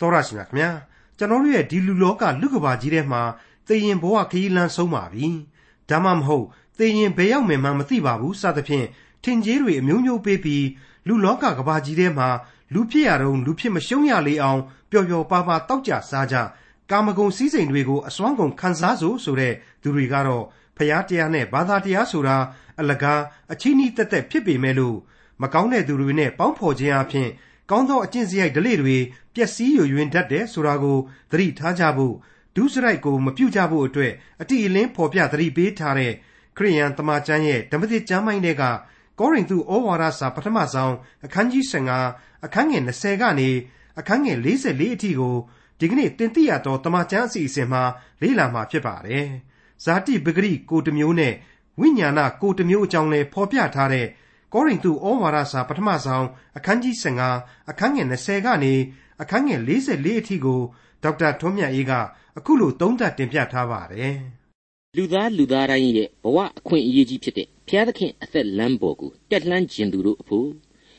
တော်ရရှိမြခင်ဗျာကျွန်တော်တို့ရဲ့ဒီလူလောကလူကဘာကြီးထဲမှာသေရင်ဘဝခရီးလန်းဆုံးပါပြီဒါမှမဟုတ်သေရင်ဘယ်ရောက်မယ်မှမသိပါဘူးစသဖြင့်ထင်ကြီးတွေအမျိုးမျိုးပေးပြီးလူလောကကဘာကြီးထဲမှာလူဖြစ်ရတော့လူဖြစ်မရှုံးရလေအောင်ပျော်ပျော်ပါပါတောက်ကြစားကြကာမဂုဏ်စည်းစိမ်တွေကိုအစွမ်းကုန်ခံစားစို့ဆိုတဲ့သူတွေကတော့ဖျားတရားနဲ့ဘာသာတရားဆိုတာအလကားအချီးနှီးတက်တက်ဖြစ်ပေမဲ့လို့မကောင်းတဲ့သူတွေနဲ့ပေါင်းဖော်ခြင်းအပြင် ကောင်းသောအကျင့်စရိုက်ဓလေ့တွေပျက်စီးယွယွင်းတတ်တယ်ဆိုတာကိုသတိထားကြဖို့ဒုစရိုက်ကိုမပြုတ်ကြဖို့အတွက်အတိအလင်းဖော်ပြသတိပေးထားတဲ့ခရိယန်တမန်ကျမ်းရဲ့ဓမ္မသစ်ကျမ်းပိုင်းတွေကကောရိန္သုဩဝါဒစာပထမဆုံးအခန်းကြီး15အခန်းငယ်20ကနေအခန်းငယ်44အထိကိုဒီကနေ့တင်ပြရတော့တမန်ကျမ်းအစီအစဉ်မှာလေ့လာမှာဖြစ်ပါတယ်။ဇာတိပဂရိကိုတမျိုးနဲ့ဝိညာဏကိုတမျိုးအကြောင်းလဲဖော်ပြထားတဲ့ ကောရိန္သုဩဝါဒစာပထမဆုံးအခန်းကြီး15အခန်းငယ်20ကနေအခန်းငယ်44အထိကိုဒေါက်တာထွန်းမြတ်အေးကအခုလိုသုံးသပ်တင်ပြထားပါတယ်။လူသားလူသားတိုင်းရဲ့ဘဝအခွင့်အရေးကြီးဖြစ်တဲ့ဘုရားသခင်အသက်လမ်းပေါ်ကိုတက်လှမ်းခြင်းသူတို့အဖို့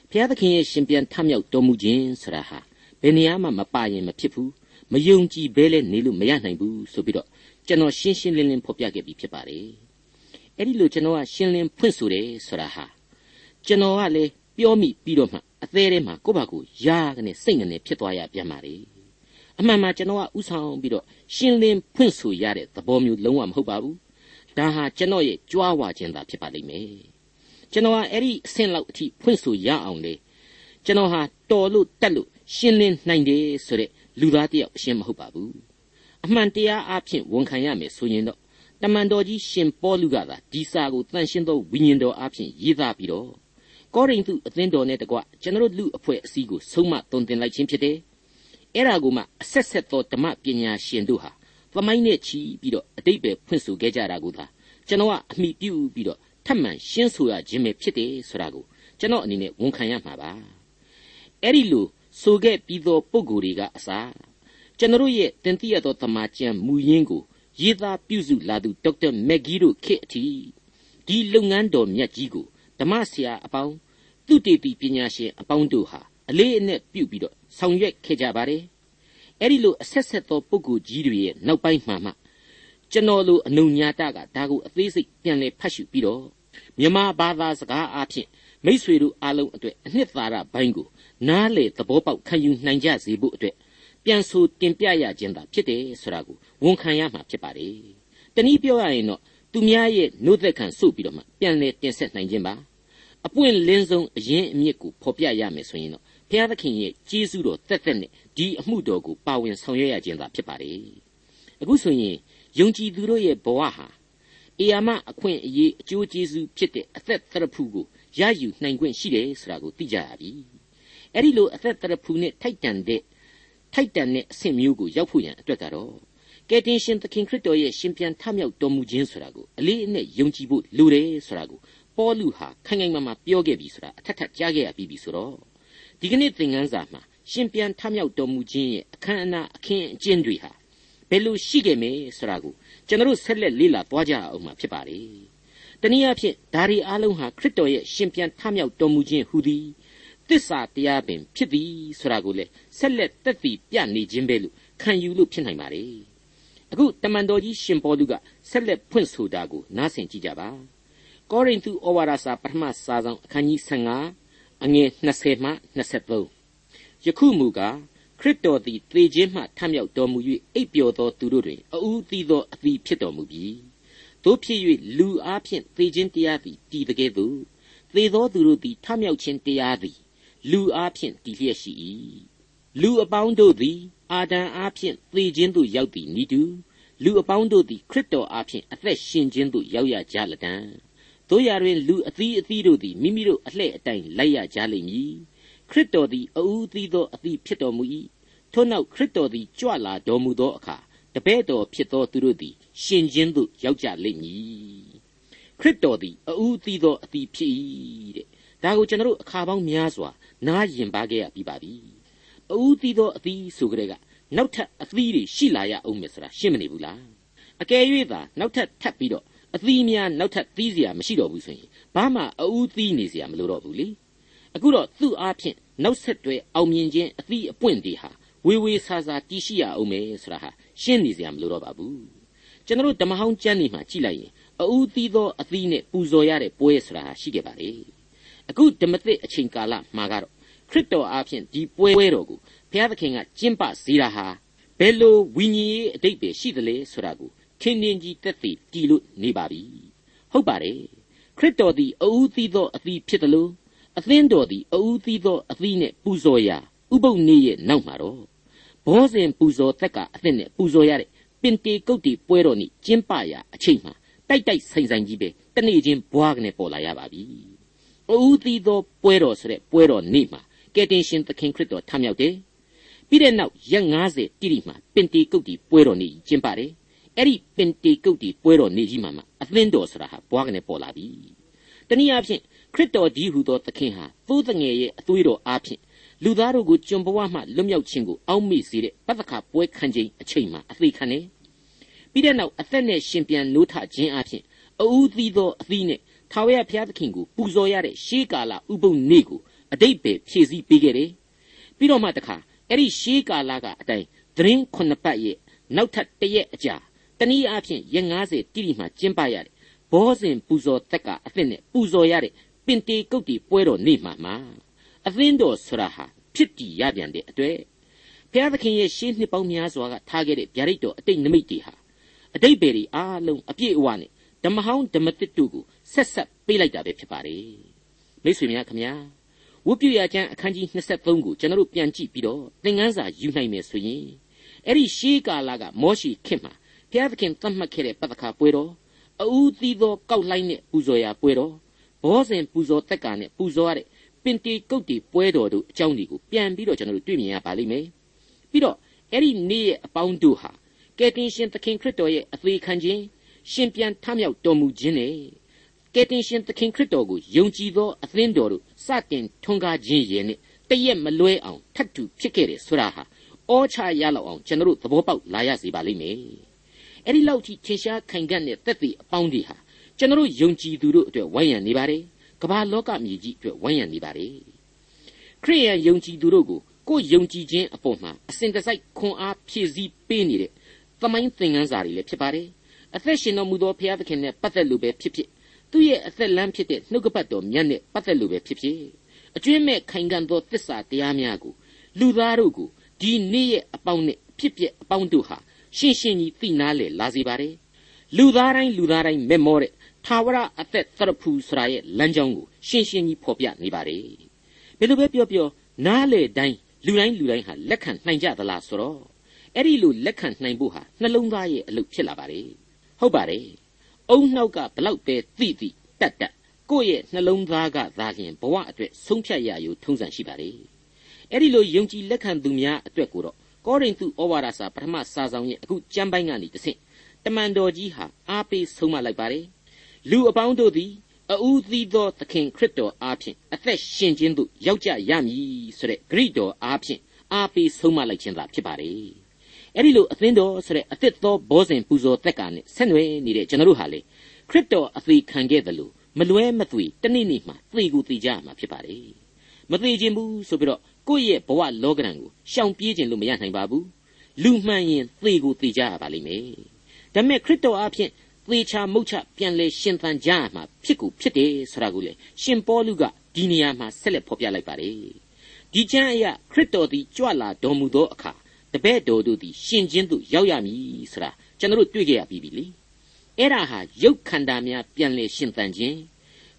ဘုရားသခင်ရဲ့ရှင်ပြန်ထမြောက်တော်မူခြင်းဆိုတာဟာဘယ်နေရာမှမပါရင်မဖြစ်ဘူးမယုံကြည်ဘဲလဲနေလို့မရနိုင်ဘူးဆိုပြီးတော့ကျွန်တော်ရှင်းရှင်းလင်းလင်းဖော်ပြခဲ့ပြီးဖြစ်ပါတယ်။အဲ့ဒီလိုကျွန်တော်ကရှင်းလင်းဖွင့်ဆိုတယ်ဆိုတာဟာ ကျွန်တော်ကလည်းပြောမိပြီးတော့မှအသေးထဲမှာကိုယ့်ဘာကိုယားကနေစိတ်ငနဲ့ဖြစ်သွားရပြန်ပါလေအမှန်မှကျွန်တော်ကဥဆောင်ပြီးတော့ရှင်းလင်းဖွင့်ဆိုရတဲ့သဘောမျိုးလုံးဝမဟုတ်ပါဘူးဒါဟာကျွန်တော်ရဲ့ကြွားဝါခြင်းသာဖြစ်ပါလိမ့်မယ်ကျွန်တော်ကအဲ့ဒီအဆင့်လောက်အထိဖွင့်ဆိုရအောင်လေကျွန်တော်ဟာတော်လို့တက်လို့ရှင်းလင်းနိုင်တယ်ဆိုတဲ့လူသားတယောက်အရှင်းမဟုတ်ပါဘူးအမှန်တရားအဖြစ်ဝန်ခံရမယ်ဆိုရင်တော့တမန်တော်ကြီးရှင်ပေါလုကသာဒီစာကိုတန်ရှင်းသောဝိညာဉ်တော်အဖြစ်ရေးသားပြီးတော့ ကောရိန္သုအသင်းတော်နဲ့တကွကျွန်တော်လူအဖွဲ့အစည်းကိုဆုံးမသွန်သင်လိုက်ခြင်းဖြစ်တယ်။အဲ့ဒါကိုမှအဆက်ဆက်သောဓမ္မပညာရှင်တို့ဟာသမိုင်းနဲ့ချီပြီးတော့အတိတ်ပဲဖွင့်ဆိုခဲ့ကြတာကိုသာကျွန်တော်ကအမိပြုပြီးတော့ထပ်မံရှင်းဆိုရခြင်းပဲဖြစ်တယ်ဆိုတာကိုကျွန်တော်အနေနဲ့ဝန်ခံရမှာပါ။အဲ့ဒီလိုဆိုခဲ့ပြီးသောပုံကိုယ်တွေကအစားကျွန်တော်ရဲ့တင်ပြရသောသမာကျမ်းမူရင်းကိုရေးသားပြုစုလာသူဒေါက်တာမက်ဂီတို့ခေတ်အထိဒီလုပ်ငန်းတော်မြတ်ကြီးကိုဓမ္မဆရာအပေါင်း သူတေတီပညာရှင်အပေါင်းတို့ဟာအလေးအနက်ပြုပြီးတော့ဆောင်ရွက်ခဲ့ကြပါတယ်အဲ့ဒီလိုအဆက်ဆက်သောပုဂ္ဂိုလ်ကြီးတွေရဲ့နောက်ပိုင်းမှာမှကျွန်တော်လိုအနုညာတကဒါကိုအသေးစိတ်ပြန်လည်ဖတ်ရှုပြီးတော့မြန်မာဘာသာစကားအဖြစ်မိษွေတို့အားလုံးအတွက်အနှစ်သာရဘိုင်းကိုနားလေသဘောပေါက်ခံယူနိုင်ကြစေဖို့အတွက်ပြန်ဆိုတင်ပြရခြင်းသာဖြစ်တယ်ဆိုတာကိုဝန်ခံရမှာဖြစ်ပါတယ်။တနည်းပြောရရင်တော့သူများရဲ့နှုတ်သက်ခံစုပြီးတော့မှပြန်လည်တင်ဆက်နိုင်ခြင်းပါ။ အပွင့်လင်းဆုံးအရင်အမြစ်ကိုဖော်ပြရမယ်ဆိုရင်တော့ဘုရားသခင်ရဲ့ကျေးဇူးတော်တက်တက်နဲ့ဒီအမှုတော်ကိုပါဝင်ဆောင်ရွက်ရခြင်းသာဖြစ်ပါတယ်အခုဆိုရင်ယုံကြည်သူတို့ရဲ့ဘဝဟာအေယာမအခွင့်အရေးအကျိုးကျေးဇူးဖြစ်တဲ့အသက်သရဖူကိုရယူနိုင်ခွင့်ရှိတယ်ဆိုတာကိုသိကြရပြီအဲ့ဒီလိုအသက်သရဖူနဲ့ထိုက်တန်တဲ့ထိုက်တန်တဲ့အဆင့်မျိုးကိုရောက်ဖို့ရန်အတွက်ကတော့ကယ်တင်ရှင်သခင်ခရစ်တော်ရဲ့ရှင်ပြန်ထမြောက်တော်မူခြင်းဆိုတာကိုအလေးအနက်ယုံကြည်ဖို့လိုတယ်ဆိုတာကို ပေါလုဟာခိုင်ခိုင်မာမာပြောခဲ့ပြီဆိုတာအထက်ထပ်ကြားခဲ့ရပြီးပြီဆိုတော့ဒီကနေ့သင်ခန်းစာမှာရှင်ပြန်ထမြောက်တော်မူခြင်းရဲ့အခမ်းအနားအခင်းအကျင်းတွေဟာဘယ်လိုရှိခဲ့မယ်ဆိုတာကိုကျွန်တော်ဆက်လက်လေ့လာသွားကြအောင်မှာဖြစ်ပါလေ။တနည်းအားဖြင့်ဒါရီအလုံးဟာခရစ်တော်ရဲ့ရှင်ပြန်ထမြောက်တော်မူခြင်းဟူသည်သစ္စာတရားပင်ဖြစ်သည်ဆိုတာကိုလေဆက်လက်သက်သေပြနေခြင်းပဲလို့ခံယူလို့ဖြစ်နိုင်ပါလေ။အခုတမန်တော်ကြီးရှင်ပေါလုကဆက်လက်ဖွင့်ဆိုတာကိုနားဆင်ကြည့်ကြပါ။ ကောရိန္သုဩဝါဒစာပထမစာဆောင်အခန်းကြီး15အငယ်20မှ23ယခုမူကားခရစ်တော်သည်သေခြင်းမှထမြောက်တော်မူ၍အိပ်ပျော်သောသူတို့တွင်အူးသီးသောအသီးဖြစ်တော်မူပြီတို့ဖြစ်၍လူအားဖြင့်သေခြင်းတရားသည်တည်တကဲ့သို့သေသောသူတို့သည်ထမြောက်ခြင်းတရားသည်လူအားဖြင့်တည်လျက်ရှိ၏လူအပေါင်းတို့သည်အာဒံအားဖြင့်သေခြင်းသို့ရောက်သည်နိတူလူအပေါင်းတို့သည်ခရစ်တော်အားဖြင့်အသက်ရှင်ခြင်းသို့ရောက်ရကြလတံ တို့ရတွင်လူအသီးအသီးတို့သည်မိမိတို့အလှဲ့အတိုင်းလိုက်ရကြလိမ့်မည်ခရစ်တော်သည်အူးသီးသောအသီးဖြစ်တော်မူ၏ထို့နောက်ခရစ်တော်သည်ကြွလာတော်မူသောအခါတပည့်တော်ဖြစ်သောသူတို့သည်ရှင်ခြင်းသို့ရောက်ကြလိမ့်မည်ခရစ်တော်သည်အူးသီးသောအသီးဖြစ်၏တဲ့ဒါကိုကျွန်တော်တို့အခါပေါင်းများစွာနားယင်ပါခဲ့ရပြီးပါပြီအူးသီးသောအသီးဆိုကြတဲ့ကနောက်ထပ်အသီးတွေရှိလာရအောင်မယ်ဆိုတာရှင်းမနေဘူးလားအကယ်၍သာနောက်ထပ်ထပ်ပြီးတော့ အသီးများနောက်ထပ်သီးစရာမရှိတော့ဘူးဆိုရင်ဘာမှအဦးသီးနေစရာမလိုတော့ဘူးလေအခုတော့သူ့အားဖြင့်နောက်ဆက်တွဲအောင်မြင်ခြင်းအသီးအပွင့်တွေဟာဝေဝေဆာဆာတည်ရှိရအောင်မယ်ဆိုတာဟာရှင်းနေစရာမလိုတော့ပါဘူးကျွန်တော်ဓမ္မဟောင်းကျမ်းတွေမှာကြည့်လိုက်ရင်အဦးသီးသောအသီးနဲ့ပူဇော်ရတဲ့ပွဲဆိုတာဟာရှိခဲ့ပါလေအခုဓမ္မသစ်အချိန်ကာလမှာကတော့ခရစ်တော်အားဖြင့်ဒီပွဲတော်ကိုဘုရားသခင်ကကျင့်ပစေတာဟာဘယ်လိုဝိညာဉ်ရေးအတိတ်ပဲရှိသလဲဆိုတာကို ခင်းနှင်းကြီးတက်တည်တည်လို့နေပါပြီဟုတ်ပါတယ်ခရစ်တော်သည်အူးသီးသောအသီးဖြစ်တယ်လို့အသင်းတော်သည်အူးသီးသောအသီးနဲ့ပူဇော်ရာဥပုပ်နေ့ရဲ့နောက်မှာတော့ဘောဇင်ပူဇော်သက်ကအသင်းနဲ့ပူဇော်ရတဲ့ပင်တေကုတ်တီပွဲတော်နေ့ကျင်းပရာအချိန်မှာတိုက်တိုက်ဆိုင်ဆိုင်ကြီးပဲတနေ့ချင်းဘွားကနေပေါ်လာရပါပြီ။အူးသီးသောပွဲတော်ဆိုတဲ့ပွဲတော်နေ့မှာကယ်တင်ရှင်သခင်ခရစ်တော်ထမြောက်တယ်။ပြီးတဲ့နောက်ရက်90တိတိမှာပင်တေကုတ်တီပွဲတော်နေ့ကျင်းပတယ်။ အဲ့ဒီပင်တေကုတ်တီပွဲတော်နေ့ကြီးမှာမှအသင်းတော်ဆိုတာဟာဘွားကနေပေါ်လာပြီ။တနည်းအားဖြင့်ခရစ်တော်ကြီးဟူသောသခင်ဟာသိုးတငယ်ရဲ့အသွေးတော်အားဖြင့်လူသားတို့ကိုကျွန်ဘဝမှလွတ်မြောက်ခြင်းကိုအောက်မေ့စေတဲ့ပတ္တခါပွဲခံခြင်းအချိန်မှာအသေးခံတယ်ပြီးတဲ့နောက်အသက်နဲ့ရှင်ပြန်နိုးထခြင်းအပြင်အူးသီးသောအသီးနဲ့ထာဝရဘုရားသခင်ကိုပူဇော်ရတဲ့ရှေးကာလဥပုံနေ့ကိုအတိတ်ပဲဖြည့်ဆည်းပေးခဲ့တယ်ပြီးတော့မှတခါအဲ့ဒီရှေးကာလကအတိုင်းသတင်းခုနှစ်ပတ်ရဲ့နောက်ထပ်တရက်အကြာ တနည်းအားဖြင့်ရက်90တိတိမှကျင်းပရတဲ့ဘောဇင်ပူဇော်သက်ကအသစ်နဲ့ပူဇော်ရတဲ့ပင်တေကုတ်တီပွဲတော်နေ့မှာမှာအသင်းတော်ဆိုတာဟာဖြစ်တည်ရပြန်တဲ့အတွေ့ဘုရားသခင်ရဲ့ရှေးနှစ်ပေါင်းများစွာကထားခဲ့တဲ့ဗျာဒိတ်တော်အတိတ်နမိတ်တွေဟာအတိတ်ပေတွေအားလုံးအပြည့်အဝနဲ့ဓမ္မဟောင်းဓမ္မသစ်တို့ကိုဆက်ဆက်ပေးလိုက်တာပဲဖြစ်ပါတယ်မိတ်ဆွေများခင်ဗျာဝတ်ပြုရကျမ်းအခန်းကြီး23ကိုကျွန်တော်တို့ပြန်ကြည့်ပြီးတော့သင်ခန်းစာယူနိုင်မယ်ဆိုရင်အဲ့ဒီရှေးကာလကမောရှိခေတ်မှာ ဘုရားသခင်သတ်မှတ်ခဲ့တဲ့ပတ္တခါပွဲတော်အူးသီးသောကောက်လိုက်နဲ့ပူဇော်ရာပွဲတော်ဘောဇင်ပူဇော်တက်ကာနဲ့ပူဇော်ရတဲ့ပင်တီကုတ်တီပွဲတော်တို့အကြောင်းတွေကိုပြန်ပြီးတော့ကျွန်တော်တို့တွေ့မြင်ရပါလိမ့်မယ်ပြီးတော့အဲ့ဒီနေ့ရဲ့အပေါင်းတို့ဟာကယ်တင်ရှင်သခင်ခရစ်တော်ရဲ့အသေးခံခြင်းရှင်ပြန်ထမြောက်တော်မူခြင်းနဲ့ကယ်တင်ရှင်သခင်ခရစ်တော်ကိုယုံကြည်သောအသင်းတော်တို့စတင်ထွန်းကားခြင်းရဲ့နဲ့တရက်မလွဲအောင်ထပ်တူဖြစ်ခဲ့တယ်ဆိုတာဟာအောချရလောက်အောင်ကျွန်တော်တို့သဘောပေါက်လာရစေပါလိမ့်မယ် အဲ့ဒီလောက်ထိထင်ရှားခိုင်ခံ့တဲ့သက်သေအပေါင်းတွေဟာကျွန်တော်တို့ယုံကြည်သူတို့အတွက်ဝိုင်းရံနေပါတယ်ကမ္ဘာလောကမြေကြီးအတွက်ဝိုင်းရံနေပါတယ်ခရိယန်ယုံကြည်သူတို့ကိုကိုယ်ယုံကြည်ခြင်းအပေါ်မှာအစဉ်တစိုက်ခွန်အားဖြည့်ဆည်းပေးနေတဲ့သမိုင်းသင်ခန်းစာတွေလည်းဖြစ်ပါတယ်အသက်ရှင်တော်မူသောဘုရားသခင်နဲ့ပတ်သက်လို့ပဲဖြစ်ဖြစ်သူ့ရဲ့အသက်လမ်းဖြစ်တဲ့နှုတ်ကပတ်တော်မြတ်နဲ့ပတ်သက်လို့ပဲဖြစ်ဖြစ်အကျွင့်မဲ့ခိုင်ခံ့သောသစ္စာတရားများကိုလူသားတို့ကိုဒီနေ့ရဲ့အပေါင်းနဲ့ဖြစ်ပျက်အပေါင်းတို့ဟာ ရှင်းရှင်းကြီးသိနာလေလာစေပါတယ်လူသားတိုင်းလူသားတိုင်းမဲ့မောတဲ့ထာဝရအသက်သရဖူစရာရဲ့လမ်းကြောင်းကိုရှင်းရှင်းကြီးဖော်ပြနေပါတယ်ဘယ်လိုပဲပြောပြောနားလေတိုင်းလူတိုင်းလူတိုင်းဟာလက်ခံနိုင်ကြသလားဆိုတော့အဲ့ဒီလိုလက်ခံနိုင်ဖို့ဟာနှလုံးသားရဲ့အလုပ်ဖြစ်လာပါတယ်ဟုတ်ပါတယ်အုံနှောက်ကဘလောက်ပဲသိသိတတ်တတ်ကိုယ့်ရဲ့နှလုံးသားကသာလျှင်ဘဝအတွက်ဆုံးဖြတ်ရယူထုံးစံရှိပါတယ်အဲ့ဒီလိုယုံကြည်လက်ခံသူများအတွက်ကိုတော့ ကောရိန္သုဩဝါဒစာပထမစာဆောင်ရဲ့အခုကျမ်းပိုင်းကနေတဆင့်တမန်တော်ကြီးဟာအားပေးဆုံးမလိုက်ပါတယ်လူအပေါင်းတို့သည်အူးသီးသောသခင်ခရစ်တော်အားဖြင့်အသက်ရှင်ခြင်းသို့ရောက်ကြရမည်ဆိုတဲ့ဂရိတော်အားဖြင့်အားပေးဆုံးမလိုက်ခြင်းသာဖြစ်ပါတယ်။အဲဒီလိုအသင်းတော်ဆိုတဲ့အသစ်သောဘောဇင်ပူဇော်သက်ကာနဲ့ဆက်နွယ်နေတဲ့ကျွန်တော်တို့ဟာလေခရစ်တော်အသေးခံခဲ့တယ်လို့မလွဲမသွေတနေ့နေ့မှသေကိုသေကြရမှာဖြစ်ပါတယ်။မသေးခြင်းဘူးဆိုပြီးတော့ ကိုယ့်ရဲ့ဘဝလောကရန်ကိုရှောင်ပြေးခြင်းလို့မရနိုင်ပါဘူး။လူမှန်ရင်သေကိုသေကြရပါလိမ့်မယ်။ဒါပေမဲ့ခရစ်တော်အားဖြင့်သေချာမုတ်ချပြန်လဲရှင်သန်ကြရမှာဖြစ်ကိုဖြစ်တယ်ဆိုတာကိုလေရှင်ပေါလုကဒီနေရာမှာဆက်လက်ဖော်ပြလိုက်ပါတယ်ဒီကျမ်းအရာခရစ်တော်သည်ကြွလာတော်မူသောအခါတပည့်တော်တို့သည်ရှင်ချင်းသို့ရောက်ရမည်ဆိုတာကျွန်တော်တို့တွေ့ကြရပြီးပြီလေအဲ့ဒါဟာရုပ်ခန္ဓာများပြန်လဲရှင်သန်ခြင်း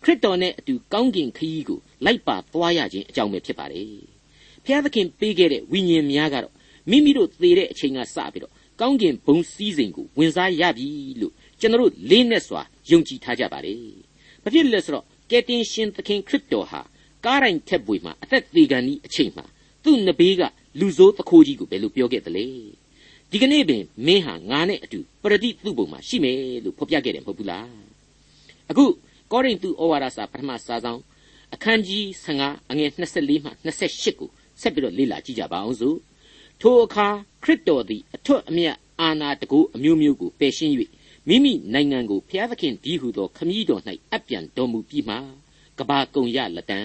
ခရစ်တော်နဲ့အတူကောင်းကင်ခရီးကိုလိုက်ပါသွားရခြင်းအကြောင်းပဲဖြစ်ပါတယ် ဘုရားသခင်ပေးခဲ့တဲ့ဝိညာဉ်များကတော့မိမိတို့သေတဲ့အချိန်ကစပြီးတော့ကောင်းကင်ဘုံစည်းစိမ်ကိုဝင်စားရပြီလို့ကျွန်တော်တို့လေးနဲ့စွာယုံကြည်ထားကြပါလေ။ဘာဖြစ်လဲဆိုတော့ကယ်တင်ရှင်သခင်ခရစ်တော်ဟာကားတိုင်းထက်ပွေမှာအသက်သေးကန်ဤအချိန်မှာသူ့နဘေးကလူဆိုးသခိုးကြီးကိုဘယ်လိုပြောခဲ့သလဲ။ဒီကနေ့ပင်မင်းဟာငါနဲ့အတူပရတိသူ့ဘုံမှာရှိမယ်လို့ဖော်ပြခဲ့တယ်မဟုတ်ဘူးလား။အခုကောရိန္သုဩဝါဒစာပထမစာဆောင်အခန်းကြီး15အငယ်24မှ28ကို ဆက်ပြီးတော့လေ့လာကြည့်ကြပါအောင်စို့။ထိုအခါခရစ်တော်သည်အထွတ်အမြတ်အာနာတကူအမျိုးမျိုးကိုပယ်ရှင်း၍မိမိနိုင်ငံကိုဖျားသခင်ဒီဟုသောခမည်းတော်၌အပ်ပြန်တော်မူပြီးမှကဘာကုံရလက်တံ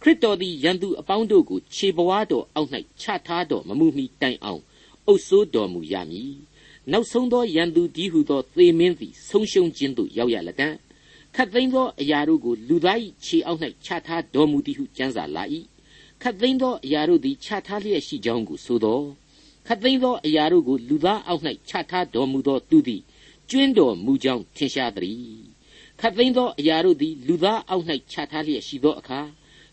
ခခရစ်တော်သည်ယံသူအပေါင်းတို့ကိုခြေဘဝတော်အောက်၌ချထားတော်မမူမီတိုင်အောင်အုပ်ဆိုးတော်မူရမည်နောက်ဆုံးသောယံသူဒီဟုသောသေမင်းသည်ဆုံးရှုံးခြင်းသို့ရောက်ရလတံ့ခတ်သိမ်းသောအရာတို့ကိုလူသား၏ခြေအောက်၌ချထားတော်မူသည်ဟုကျမ်းစာလာ၏ ခတ်သိမ်းသောအရာတို့သည်ချထားလျက်ရှိကြောင်းကိုဆိုသောခတ်သိမ်းသောအရာတို့ကိုလူသားအောက်၌ချထားတော်မူသောသူသည်ကျွင်းတော်မူကြောင်းထင်ရှားသည်ခတ်သိမ်းသောအရာတို့သည်လူသားအောက်၌ချထားလျက်ရှိသောအခါ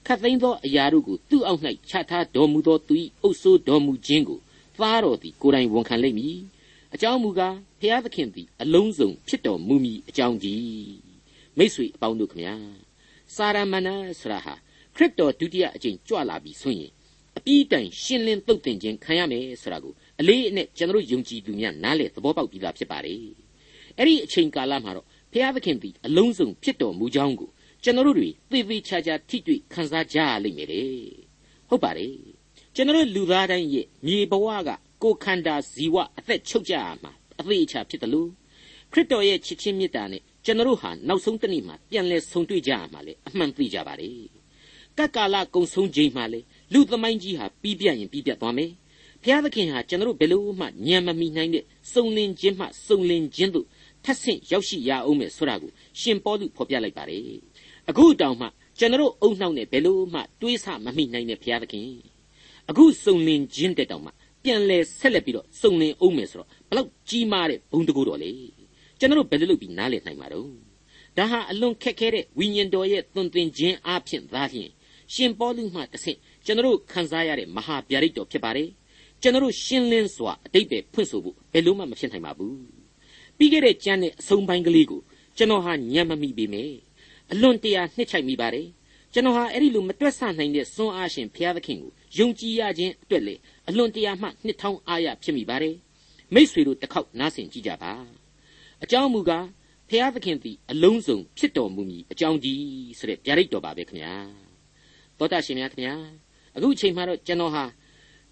ခတ်သိမ်းသောအရာတို့ကိုသူ့အောက်၌ချထားတော်မူသောသူ၏အုပ်ဆိုးတော်မူခြင်းကိုသားတော်သည်ကိုယ်တိုင်ဝန်ခံလိမ့်မည်အကြောင်းမူကားဖျားသခင်သည်အလုံးစုံဖြစ်တော်မူမည်အကြောင်းကြီးမိတ်ဆွေအပေါင်းတို့ခမညာစာရမဏေဆရာဟာခ ရစ်တော်ဒုတိယအကြိမ်ကြွလာပြီဆိုရင်အပြည့်တိုင်ရှင်းလင်းသုတ်သင်ခြင်းခံရမယ်ဆိုတာကိုအလေးအနက်ကျွန်တော်ယုံကြည်သူများနားလည်သဘောပေါက်ပြီးသားဖြစ်ပါတယ်အဲ့ဒီအချိန်ကာလမှာတော့ဖျားသခင်သည်အလုံးစုံဖြစ်တော်မူကြောင်းကိုကျွန်တော်တို့တွေသေသေးချာချာထိတွေ့ခံစားကြရလိမ့်မယ်လေဟုတ်ပါတယ်ကျွန်တော်လူသားတိုင်းရဲ့မြေဘဝကကိုခန္ဓာဇီဝအသက်ချုပ်ကြရမှာအသေးချာဖြစ်တယ်လို့ခရစ်တော်ရဲ့ချစ်ချင်းမေတ္တာနဲ့ကျွန်တော်ဟာနောက်ဆုံးတနေ့မှာပြန်လဲဆုံတွေ့ကြရမှာလေအမှန်သိကြပါတယ် ကတ်ကာလကုံဆုံးချိန်မှာလေလူသမိုင်းကြီးဟာပြီးပြတ်ရင်ပြီးပြတ်သွားမယ်ဘုရားသခင်ဟာကျွန်တော်ဘယ်လို့မှညံမမိနိုင်တဲ့စုံလင်ခြင်းမှစုံလင်ခြင်းတို့ထပ်ဆင့်ရောက်ရှိရအောင်မယ်ဆိုတာကိုရှင်ပေါလုဖော်ပြလိုက်ပါတယ်အခုတောင်မှကျွန်တော်အုံနှောက်နဲ့ဘယ်လို့မှတွေးဆမမိနိုင်တဲ့ဘုရားသခင်အခုစုံလင်ခြင်းတဲ့တောင်မှပြန်လဲဆက်လက်ပြီးတော့စုံလင်အောင်မယ်ဆိုတော့ဘလောက်ကြီးမားတဲ့ဘုံတကူတော်လေကျွန်တော်ဘယ်လိုလုပ်ပြီးနားလည်နိုင်မှာတော့ဒါဟာအလွန်ခက်ခဲတဲ့ဝိညာဉ်တော်ရဲ့သွန်သင်ခြင်းအဖြစ်သာလျှင် ရှင်ပေါလုမှတစ်ဆင့်ကျွန်တော်ခံစားရတဲ့မဟာဗျာဒိတ်တော်ဖြစ်ပါတယ်ကျွန်တော်ရှင်းလင်းစွာအတိတ်ပဲဖွင့်ဆိုဖို့ဘယ်လို့မှမဖြစ်နိုင်ပါဘူးပြီးခဲ့တဲ့ကျမ်းနဲ့အဆုံးပိုင်းကလေးကိုကျွန်တော်ဟာညံ့မမိပေမယ့်အလွန်တရာနှစ်ချိုက်မိပါတယ်ကျွန်တော်ဟာအဲ့ဒီလိုမတွက်ဆနိုင်တဲ့စွန်းအားရှင်ဘုရားသခင်ကိုယုံကြည်ရခြင်းအတွက်လေအလွန်တရာမှနှစ်ထောင်အားရဖြစ်မိပါတယ်မိษွေတို့တစ်ခေါက်နားဆင်ကြည့်ကြပါအကြောင်းမူကားဘုရားသခင်သည်အလုံးစုံဖြစ်တော်မူမည်အကြောင်းကြီးဆိုတဲ့ဗျာဒိတ်တော်ပါပဲခင်ဗျာ သောတာရှင်များခင်ဗျာအခုအချိန်မှတော့ကျွန်တော်ဟာ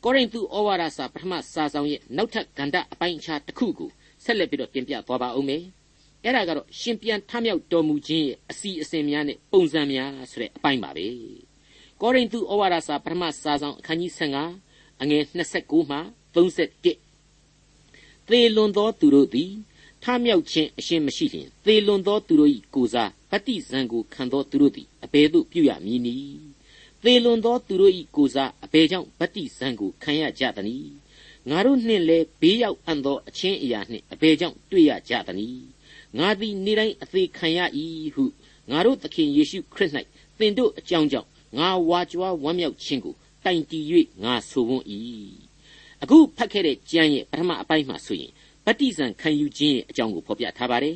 ကောရိန္သုဩဝါဒစာပထမစာဆောင်ရဲ့နောက်ထပ်ကဏ္ဍအပိုင်းအခြားတစ်ခုကိုဆက်လက်ပြီးတော့တင်ပြသွားပါဦးမယ်အဲ့ဒါကတော့ရှင်ပြန်ထမြောက်တော်မူခြင်းရဲ့အစီအစဉ်များနဲ့ပုံစံများဆိုတဲ့အပိုင်းပါပဲကောရိန္သုဩဝါဒစာပထမစာဆောင်အခန်းကြီး15အငယ်29မှ31သေလွန်သောသူတို့သည်ထမြောက်ခြင်းအရှင်းမရှိလျင်သေလွန်သောသူတို့၏ကိုစားဗတ္တိဇံကိုခံသောသူတို့သည်အဘယ်သို့ပြုရမည်နည်း သေလွန်သောသူတို့၏ကိုစားအဘယ်ကြောင့်ဗတ္တိဇံကိုခံရကြသနည်းငါတို့နှင့်လည်းဘေးရောက်အံ့သောအချင်းအရာနှင့်အဘယ်ကြောင့်တွေ့ရကြသနည်းငါသည်နေ့တိုင်းအသေးခံရ၏ဟုငါတို့သခင်ယေရှုခရစ်၌သင်တို့အကြောင်းကြောင့်ငါဝါကြွားဝမ်းမြောက်ခြင်းကိုတိုင်တည်၍ငါဆိုဝန်း၏အခုဖတ်ခဲ့တဲ့ကျမ်းရဲ့ပထမအပိုင်းမှာဆိုရင်ဗတ္တိဇံခံယူခြင်းရဲ့အကြောင်းကိုဖော်ပြထားပါတယ်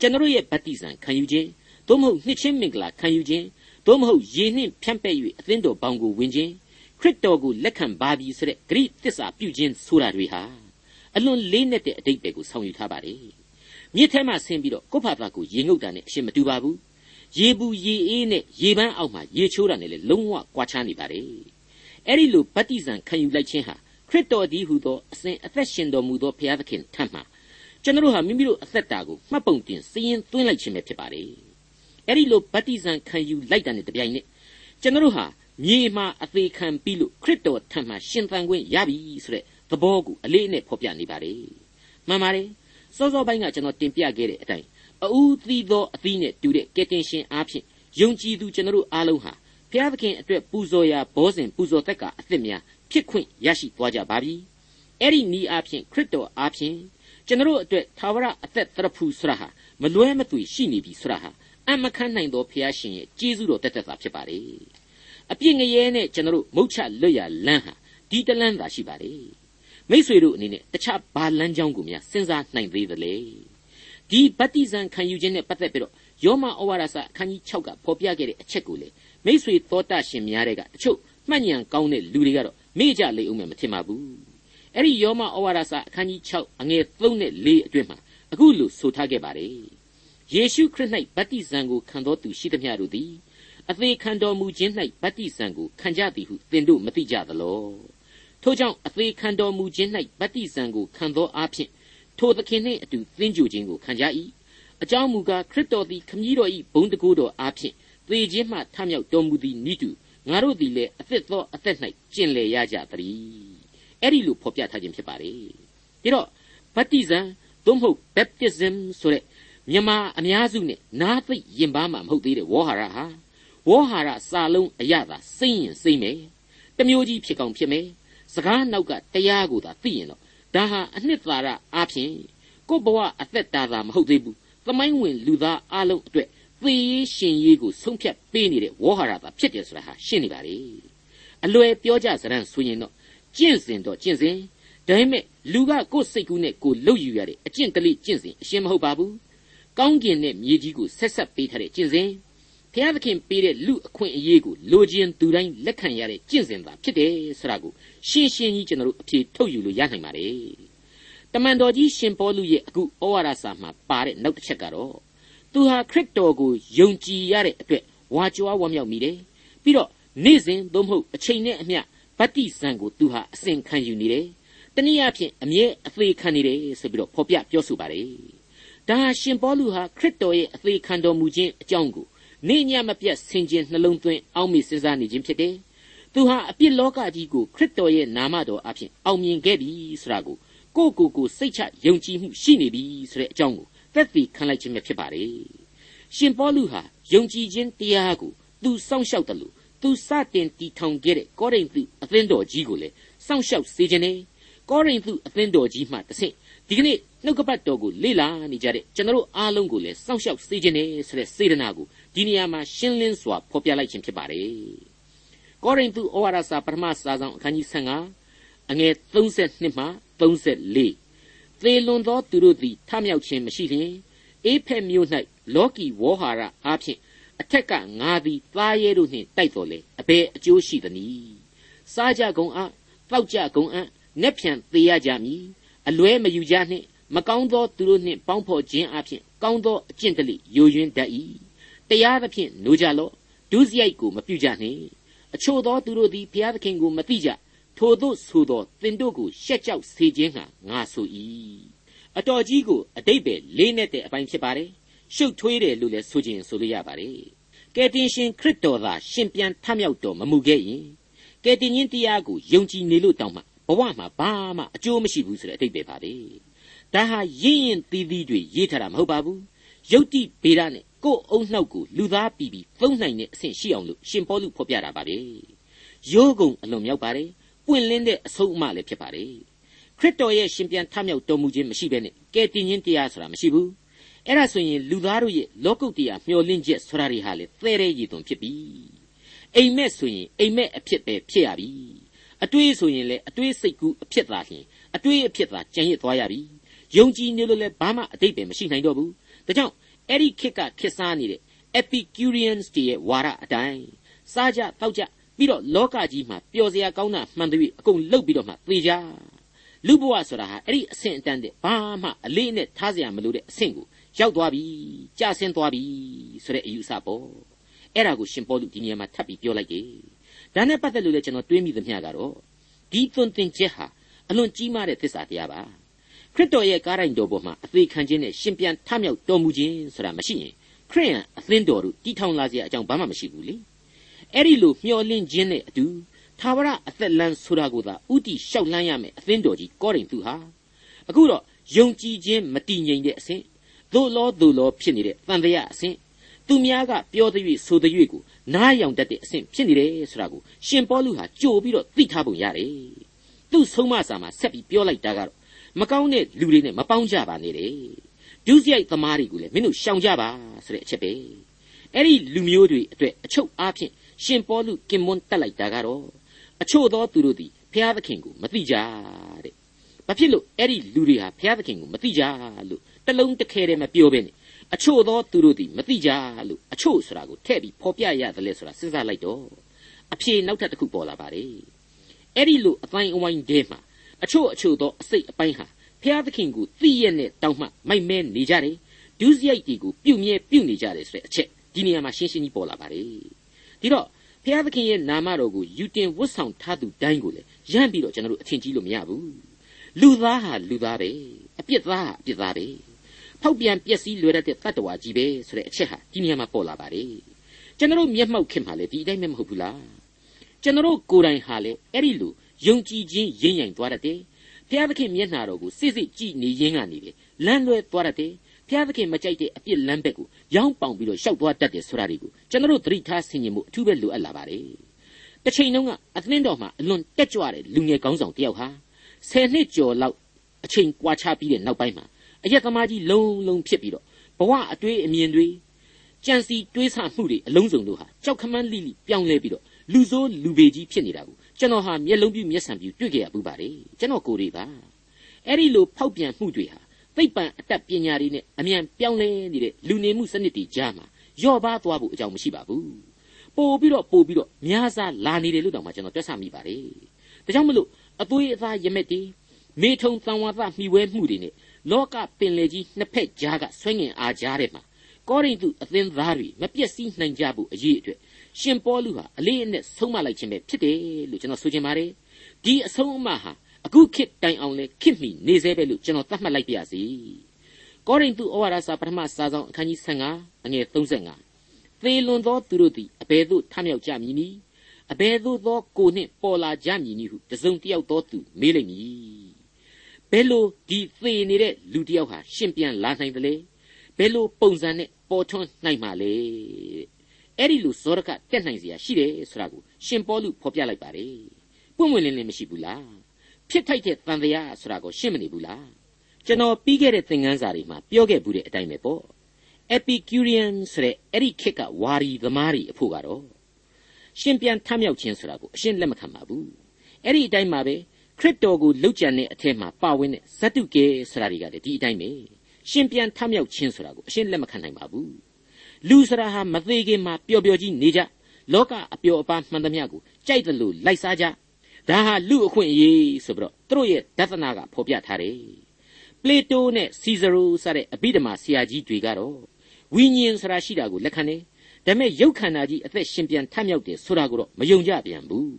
ကျွန်တော်ရဲ့ဗတ္တိဇံခံယူခြင်းသို့မဟုတ်နှစ်ချင်းမင်္ဂလာခံယူခြင်း သို့မဟုတ်ယေနှင့်ဖြန့်ပက်၍အသင်းတော်ဘောင်ကိုဝင်ခြင်းခရစ်တော်ကိုလက်ခံပါပြီဆိုတဲ့ဂရိတစ္ဆာပြုခြင်းဆိုတာတွေဟာအလွန်လေးနက်တဲ့အတိတ်ပဲကိုဆောင်ယူထားပါတယ်မြစ်ထဲမှာဆင်းပြီးတော့ကိုယ့်ဘာသာကိုရေငုပ်တာနဲ့အရှင်မတူပါဘူးရေပူရေအေးနဲ့ရေပန်းအောက်မှာရေချိုးတာနဲ့လည်းလုံးဝကွာခြားနေပါတယ်အဲ့ဒီလိုဗတ္တိဇံခံယူလိုက်ခြင်းဟာခရစ်တော်ဒီဟုသောအစဉ်အသက်ရှင်တော်မူသောဘုရားသခင်ထံမှာကျွန်တော်ဟာမိမိတို့အသက်တာကိုမှတ်ပုံတင်စည်ရင်သွင်းလိုက်ခြင်းပဲဖြစ်ပါတယ် အဲ့ဒီလိုဗတ္တိဇံခံယူလိုက်တာနဲ့တပြိုင်နက်ကျွန်တော်ဟာမြေမှာအသေးခံပြီးလို့ခရစ်တော်ထံမှာရှင်သန်ခွင့်ရပြီဆိုတဲ့သဘောကိုအလေးအနက်ဖော်ပြနေပါတယ်မှန်ပါတယ်စောစောပိုင်းကကျွန်တော်တင်ပြခဲ့တဲ့အတိုင်းအူးသီးသောအသီးနဲ့တူတဲ့ကယ်တင်ရှင်အားဖြင့်ယုံကြည်သူကျွန်တော်တို့အားလုံးဟာဘုရားသခင်အတွက်ပူဇော်ရာဘောဇဉ်ပူဇော်သက်ကအသစ်များဖြစ်ခွင့်ရရှိသွားကြပါပြီအဲ့ဒီနီးအားဖြင့်ခရစ်တော်အားဖြင့်ကျွန်တော်အတွက်သာဝရအသက်တရဖူဆိုတာဟာမလွဲမသွေရှိနေပြီဆိုတာဟာ အမခန်းနိုင်သောဘုရားရှင်ရဲ့ကျေးဇူးတော်တက်တက်သာဖြစ်ပါလေအပြစ်ငရဲနဲ့ကျွန်တော်မုတ်ချလွတ်ရလမ်းဟာဒီတလန်းသာရှိပါလေမိษွေတို့အနေနဲ့တခြားဘာလမ်းကြောင်းကိုများစဉ်းစားနိုင်သေးသလဲဒီဗတ္တိဇံခံယူခြင်းနဲ့ပတ်သက်ပြီးတော့ယောမဩဝါဒစာအခန်းကြီး6ကဖော်ပြခဲ့တဲ့အချက်ကိုလေမိษွေသောတရှင်များတဲ့ကတချို့မှတ်ဉာဏ်ကောင်းတဲ့လူတွေကတော့မေ့ကြလေအောင်မထင်ပါဘူးအဲ့ဒီယောမဩဝါဒစာအခန်းကြီး6အငယ်3နဲ့4အတွင်းမှာအခုလိုဆိုထားခဲ့ပါတယ် ယေရှုခရစ်၌ဗတ္တိဇံကိုခံတော်သူရှိသမျှတို့သည်အသေးခံတော်မူခြင်း၌ဗတ္တိဇံကိုခံကြသည်ဟုသင်တို့မသိကြသလောထို့ကြောင့်အသေးခံတော်မူခြင်း၌ဗတ္တိဇံကိုခံသောအဖြစ်ထိုသခင်နှင့်အတူသင်ကြူခြင်းကိုခံကြ၏အကြောင်းမူကားခရစ်တော်သည်ခမည်းတော်၏ဘုံတကူတော်အားဖြင့်သေခြင်းမှထမြောက်တော်မူသည်နိတုငါတို့သည်လည်းအသက်သောအသက်၌ကျင်လည်ရကြသည်အဲ့ဒီလိုဖော်ပြထားခြင်းဖြစ်ပါတယ်ဒါတော့ဗတ္တိဇံသို့မဟုတ် baptism ဆိုတဲ့ မြန်မာအများစုနဲ့နားသိရင်ပါမှမဟုတ်သေးတဲ့ဝေါ်ဟာရဟာဝေါ်ဟာရစာလုံးအရသာစိမ့်ရင်စိမ့်မယ်တမျိုးကြီးဖြစ်ကောင်းဖြစ်မယ်စကားနောက်ကတရားကိုသာသိရင်တော့ဒါဟာအနှစ်သာရအားဖြင့်ကို့ဘဝအသက်တာသာမဟုတ်သေးဘူးသမိုင်းဝင်လူသားအလုံးအတွက်သေရေးရှင်ရေးကိုဆုံးဖြတ်ပေးနေတဲ့ဝေါ်ဟာရသာဖြစ်တယ်ဆိုတာဟာရှင်းနေပါလေအလွယ်ပြောကြစရန်ဆိုရင်တော့ကျင့်စဉ်တော့ကျင့်စဉ်ဒါပေမဲ့လူကကိုယ်စိတ်ကူးနဲ့ကိုယ်လှုပ်ယူရတဲ့အကျင့်ကလေးကျင့်စဉ်အရှင်းမဟုတ်ပါဘူး ကောင်းကျင်တဲ့မြေကြီးကိုဆက်ဆက်ပေးထားတဲ့ကျင့်စဉ်ဖျားသခင်ပေးတဲ့လူအခွင့်အရေးကိုလိုချင်သူတိုင်းလက်ခံရတဲ့ကျင့်စဉ်သာဖြစ်တယ်ဆိုတာကိုရှင်းရှင်းကြီးကျွန်တော်တို့အဖြေထုတ်ယူလို့ရနိုင်ပါတယ်တမန်တော်ကြီးရှင်ပေါလုရဲ့အခုဩဝါဒစာမှာပါတဲ့နောက်တစ်ချက်ကတော့သူဟာခရစ်တော်ကိုယုံကြည်ရတဲ့အတွက်ဝါကြွားဝမ်းမြောက်မိတယ်ပြီးတော့နေ့စဉ်သို့မဟုတ်အချိန်နဲ့အမျှဗတ္တိဇံကိုသူဟာအစဉ်ခံယူနေတယ်တနည်းအားဖြင့်အမြဲအသေးခံနေတယ်ဆိုပြီးတော့ဖော်ပြပြောဆိုပါတယ် ဒါဟာရှင်ပေါလုဟာခရစ်တော်ရဲ့အသေးခံတော်မူခြင်းအကြောင်းကိုနေညမပြတ်ဆင်ခြင်နှလုံးသွင်းအောက်မေ့စဉ်းစားနေခြင်းဖြစ်တယ်သူဟာအပြစ်လောကကြီးကိုခရစ်တော်ရဲ့နာမတော်အဖြစ်အောင်မြင်ခဲ့ပြီဆိုတာကိုကိုကိုကိုစိတ်ချယုံကြည်မှုရှိနေပြီဆိုတဲ့အကြောင်းကိုသက်သေခံလိုက်ခြင်းပဲဖြစ်ပါတယ်ရှင်ပေါလုဟာယုံကြည်ခြင်းတရားကိုသူစောင့်ရှောက်တယ်လို့သူစတင်တည်ထောင်ခဲ့တဲ့ကောရိန္သုအသင်းတော်ကြီးကိုလည်းစောင့်ရှောက်စေခြင်းနဲ့ကောရိန္သုအသင်းတော်ကြီးမှတဆင့် ဒီကနေ့နှုတ်ကပတ်တော်ကိုလေ့လာနေကြတဲ့ကျွန်တော်အားလုံးကိုလည်းစောင့်ရှောက်စေခြင်းနဲ့ဆိုတဲ့စေတနာကိုဒီနေရာမှာရှင်းလင်းစွာဖော်ပြလိုက်ခြင်းဖြစ်ပါတယ်။ကောရိန္သုဩဝါဒစာပထမစာဆောင်အခန်းကြီး15အငယ်32မှ34သေလွန်သောသူတို့သည်ထမြောက်ခြင်းမရှိလျင်အေဖက်မြို့၌လောကီဝေါဟာရအားဖြင့်အထက်ကငါသည်သားရဲတို့နှင့်တိုက်တော်လေအဘယ်အကျိုးရှိသနည်းစားကြကုန်အတောက်ကြကုန်အနက်ဖြန်သေးရကြမည် အလွဲမယူကြနှင့်မကောင်းသောသူတို့နှင့်ပေါင်းဖော်ခြင်းအပြင်ကောင်းသောအကျင့်တလိယိုယွင်းတတ်၏တရားသဖြင့်နိုးကြလော့ဒုစရိုက်ကိုမပြုကြနှင့်အချို့သောသူတို့သည်ဘုရားသခင်ကိုမသိကြထိုတို့ဆိုသောသင်တို့ကိုရှက်ကြောက်စေခြင်းဟာငါဆို၏အတော်ကြီးကိုအတိတ်ပဲလေးနဲ့တဲ့အပိုင်းဖြစ်ပါတယ်ရှုပ်ထွေးတယ်လို့လည်းဆိုခြင်းဆိုလို့ရပါတယ်ကယ်တင်ရှင်ခရစ်တော်သာရှင်ပြန်ထမြောက်တော်မမူခဲ့ရင်ကယ်တင်ရှင်တရားကိုယုံကြည်နေလို့တောင်းမှဘ ဝမှာဘာမှအကျိုးမရှိဘူးဆိုတဲ့အတိတ်ပဲပါပဲဒါဟာရင့်ရင်သီးသီးတွေရေးထားတာမဟုတ်ပါဘူးယုတ်တိဗေဒနဲ့ကိုယ်အုံနှောက်ကိုလူသားပြီးပြီးသုံးနိုင်တဲ့အဆင့်ရှိအောင်လို့ရှင်ပေါလုဖော်ပြတာပါပဲရိုးကုံအလွန်မြောက်ပါတယ်ပွင့်လင်းတဲ့အဆုံးအမလည်းဖြစ်ပါတယ်ခရစ်တော်ရဲ့ရှင်ပြန်ထမြောက်တော်မူခြင်းမရှိဘဲနဲ့ကယ်တင်ရှင်တရားဆိုတာမရှိဘူးအဲ့ဒါဆိုရင်လူသားတို့ရဲ့လောကုတ္တရာမျှော်လင့်ချက်ဆိုတာတွေဟာလေသဲတဲ့ရည်သွန်ဖြစ်ပြီအိမ်မက်ဆိုရင်အိမ်မက်အဖြစ်ပဲဖြစ်ရပြီ အတွေးဆိုရင်လေအတွေးစိတ်ကူးအဖြစ်သာလျှင်အတွေးအဖြစ်သာကြံရစ်သွားရပြီယုံကြည်နေလို့လည်းဘာမှအတိတ်ပဲမရှိနိုင်တော့ဘူးဒါကြောင့်အဲ့ဒီခေတ်ကခေတ်စားနေတဲ့ Epicureans တွေရဲ့ဝါဒအတိုင်းစားကြတောက်ကြပြီးတော့လောကကြီးမှာပျော်စရာကောင်းတာမှန်သဖြင့်အကုန်လှုပ်ပြီးတော့မှသေကြလူဘဝဆိုတာဟာအဲ့ဒီအဆင့်အတန်းတဲ့ဘာမှအလေးနဲ့ထားစရာမလိုတဲ့အဆင့်ကိုရောက်သွားပြီကြာဆင်းသွားပြီဆိုတဲ့အယူအဆပေါ့အဲ့ဒါကိုရှင်ပေါလုဒီနေရာမှာထပ်ပြီးပြောလိုက်တယ် ဒါနဲ့ပတ်သက်လို့လည်းကျွန်တော်တွေးမိသမျှကတော့ဒီသွန်သင်ချက်ဟာအလွန်ကြီးမားတဲ့သစ္စာတရားပါခရစ်တော်ရဲ့ကားတိုင်းတော်ပေါ်မှာအသေးခံခြင်းနဲ့ရှင်ပြန်ထမြောက်တော်မူခြင်းဆိုတာမရှိရင်ခရိယန်အသင်းတော်တို့တည်ထောင်လာစရာအကြောင်းဘာမှမရှိဘူးလေအဲ့ဒီလိုမျှော်လင့်ခြင်းနဲ့အတူသာဝရအသက်လန်းဆိုတာကိုသာဥတီလျှောက်လန်းရမယ်အသင်းတော်ကြီးကောရိန္သုဟာအခုတော့ယုံကြည်ခြင်းမတည်ငြိမ်တဲ့အဆင့်သို့လောသို့လောဖြစ်နေတဲ့တန်တရားအဆင့် သူများကပြောတဲ့၍ဆိုတဲ့၍ကိုနားယောင်တတ်တဲ့အဆင့်ဖြစ်နေတယ်ဆိုတာကိုရှင်ပေါလုဟာကြိုပြီးတော့သိထားပုံရတယ်သူ့ဆုံးမစာမှာဆက်ပြီးပြောလိုက်တာကတော့မကောင်းတဲ့လူတွေနဲ့မပေါင်းကြပါနဲ့တဲ့ဒုစရိုက်သမားတွေကိုလည်းမင်းတို့ရှောင်ကြပါဆိုတဲ့အချက်ပဲအဲ့ဒီလူမျိုးတွေအတွက်အချုပ်အားဖြင့်ရှင်ပေါလုကင်မွန်းတက်လိုက်တာကတော့အချို့သောသူတို့သည်ဖျားသခင်ကိုမသိကြတဲ့ဘာဖြစ်လို့အဲ့ဒီလူတွေဟာဖျားသခင်ကိုမသိကြလို့တလုံးတခဲတည်းမပြောဘဲနဲ့ အချို့သောသူတို့သည် မသိကြလို့အချို့ဆိုတာကိုထည့်ပြီးဖော်ပြရတယ်လေဆိုတာစဉ်းစားလိုက်တော့အဖြေနောက်ထပ်တစ်ခုပေါ်လာပါတယ်အဲ့ဒီလိုအတိုင်းအဝိုင်းတဲမှာအချို့အချို့သောအစိတ်အပိုင်းဟာဖျားသခင်ကိုသိရတဲ့တောင်းမှမိုက်မဲနေကြတယ်ဒုစရိုက်တွေကိုပြုတ်မြဲပြုတ်နေကြတယ်ဆိုတဲ့အချက်ဒီနေရာမှာရှင်းရှင်းကြီးပေါ်လာပါတယ်ဒီတော့ဖျားသခင်ရဲ့နာမတော်ကိုယူတင်ဝတ်ဆောင်ထားသူတိုင်းကိုလည်းရမ်းပြီးတော့ကျွန်တော်တို့အထင်ကြီးလို့မရဘူးလူသားဟာလူသားပဲအပြစ်သားဟာအပြစ်သားပဲ ဖောက်ပြန်ပျက်စီးလွယ်တတ်တဲ့တတ္တဝါကြီးပဲဆိုတဲ့အချက်ဟာဒီနေရာမှာပေါ်လာပါတယ်ကျွန်တော်တို့မျက်မှောက်ခင်မှာလေဒီအတိုင်းပဲမဟုတ်ဘူးလားကျွန်တော်ကိုယ်တိုင်ဟာလေအဲ့ဒီလိုယုံကြည်ခြင်းရင်းရင်သွားတတ်တယ်ဘုရားသခင်မျက်နှာတော်ကိုစစ်စစ်ကြည့်နေရင်းကနေလေလမ်းလွဲသွားတတ်တယ်ဘုရားသခင်မကြိုက်တဲ့အပြစ်လမ်းဘက်ကိုရောင်းပောင်ပြီးတော့ရှောက်သွားတတ်တယ်ဆိုတာတွေကိုကျွန်တော်သတိထားဆင်ခြင်မှုအထူးပဲလိုအပ်လာပါတယ်တစ်ချိန်လုံးကအသင်းတော်မှာအလွန်တက်ကြွတဲ့လူငယ်ကောင်းဆောင်တယောက်ဟာဆယ်နှစ်ကျော်လောက်အချိန်ကွာခြားပြီးတဲ့နောက်ပိုင်းမှာ အယက်သမားကြီးလုံးလုံးဖြစ်ပြီးတော့ဘဝအတွေ့အမြင်တွေကြံစီတွေးဆမှုတွေအလုံးစုံတို့ဟာကြောက်ခမန်းလိလိပြောင်းလဲပြီးတော့လူဆိုးလူပေကြီးဖြစ်နေတာကိုကျွန်တော်ဟာမျက်လုံးပြမျက်စံပြတွေ့ကြရပူပါတယ်ကျွန်တော်ကိုယ်တွေပါအဲ့ဒီလိုဖောက်ပြန်မှုတွေဟာသိပ္ပံအတတ်ပညာတွေနဲ့အမြန်ပြောင်းလဲနေတဲ့လူနေမှုစနစ်တွေကြားမှာယော့ပါသွားဖို့အကြောင်းမရှိပါဘူးပို့ပြီးတော့ပို့ပြီးတော့များစားလာနေတယ်လို့တောင်မှကျွန်တော်တွက်ဆမိပါတယ်ဒါကြောင့်မလို့အသွေးအသားရမက်တွေမေထုံတန်ဝါသမှီဝဲမှုတွေနဲ့ လောကပင်လေကြီးနှစ်ဖက်ကြားကဆွဲငင်အားကြားတဲ့မှာကောရိန္သုအသင်းသားတွေမပြည့်စည်နိုင်ကြဘူးအရေးအတွက်ရှင်ပေါလုဟာအလေးအနက်ဆုံးမလိုက်ခြင်းပဲဖြစ်တယ်လို့ကျွန်တော်ဆိုချင်ပါတယ်ဒီအဆုံးအမဟာအခုခေတ်တိုင်အောင်လဲခေတ်မီနေသေးပဲလို့ကျွန်တော်သတ်မှတ်လိုက်ပါရစေကောရိန္သုဩဝါဒစာပထမစာဆောင်အခန်းကြီး15အငယ်35သေလွန်သောသူတို့သည်အဘယ်သို့ထမြောက်ကြမည်နည်းအဘယ်သို့သောကိုနှင့်ပေါ်လာကြမည်နည်းဟုတစုံတယောက်သောသူမေးလိမ့်မည် ဘယ်လိုဒီသေနေတဲ့လူတယောက်ဟာရှင်ပြန်လာနိုင်တယ်လဲဘယ်လိုပုံစံနဲ့ပေါ်ထွန်းနိုင်မှာလဲအဲ့ဒီလူဇောရကတက်နိုင်စရာရှိတယ်ဆိုတာကိုရှင်ပေါလုဖော်ပြလိုက်ပါတယ်ပွင့်ပွင့်လင်းလင်းမရှိဘူးလားဖြစ်ထိုက်တဲ့တန်တရားဆိုတာကိုရှင်းမနေဘူးလားကျွန်တော်ပြီးခဲ့တဲ့သင်ခန်းစာတွေမှာပြောခဲ့ဘူးတဲ့အတိုင်းပဲပေါ့ Epicurean ဆိုတဲ့အဲ့ဒီခေတ်ကဝါရီသမားတွေအဖို့ကတော့ရှင်ပြန်ထမြောက်ခြင်းဆိုတာကိုအရှင်းလက်မခံပါဘူးအဲ့ဒီအတိုင်းပါပဲ ခရစ်တော်ကိုလှုပ်ကြံတဲ့အထက်မှာပါဝင်တဲ့ဇတ်တုကဲဆိုတာတွေကလည်းဒီအတိုင်းပဲရှင်ပြန်ထမြောက်ခြင်းဆိုတာကိုအရှင်းလက်မခံနိုင်ပါဘူးလူဆိုတာဟာမသေးခင်မှာပျော်ပျော်ကြီးနေကြလောကအပျော်အပါမှန်သမျှကိုကြိုက်တယ်လို့လိုက်စားကြဒါဟာလူအခွင့်အရေးဆိုပြီးတော့သူတို့ရဲ့ဒသနာကဖော်ပြထားတယ်ပလေတိုနဲ့စီဇရိုစတဲ့အဘိဓမ္မာဆရာကြီးတွေကတော့ဝိညာဉ်ဆိုတာရှိတာကိုလက်ခံတယ်ဒါပေမဲ့ရုပ်ခန္ဓာကြီးအသက်ရှင်ပြန်ထမြောက်တယ်ဆိုတာကိုတော့မယုံကြပြန်ဘူး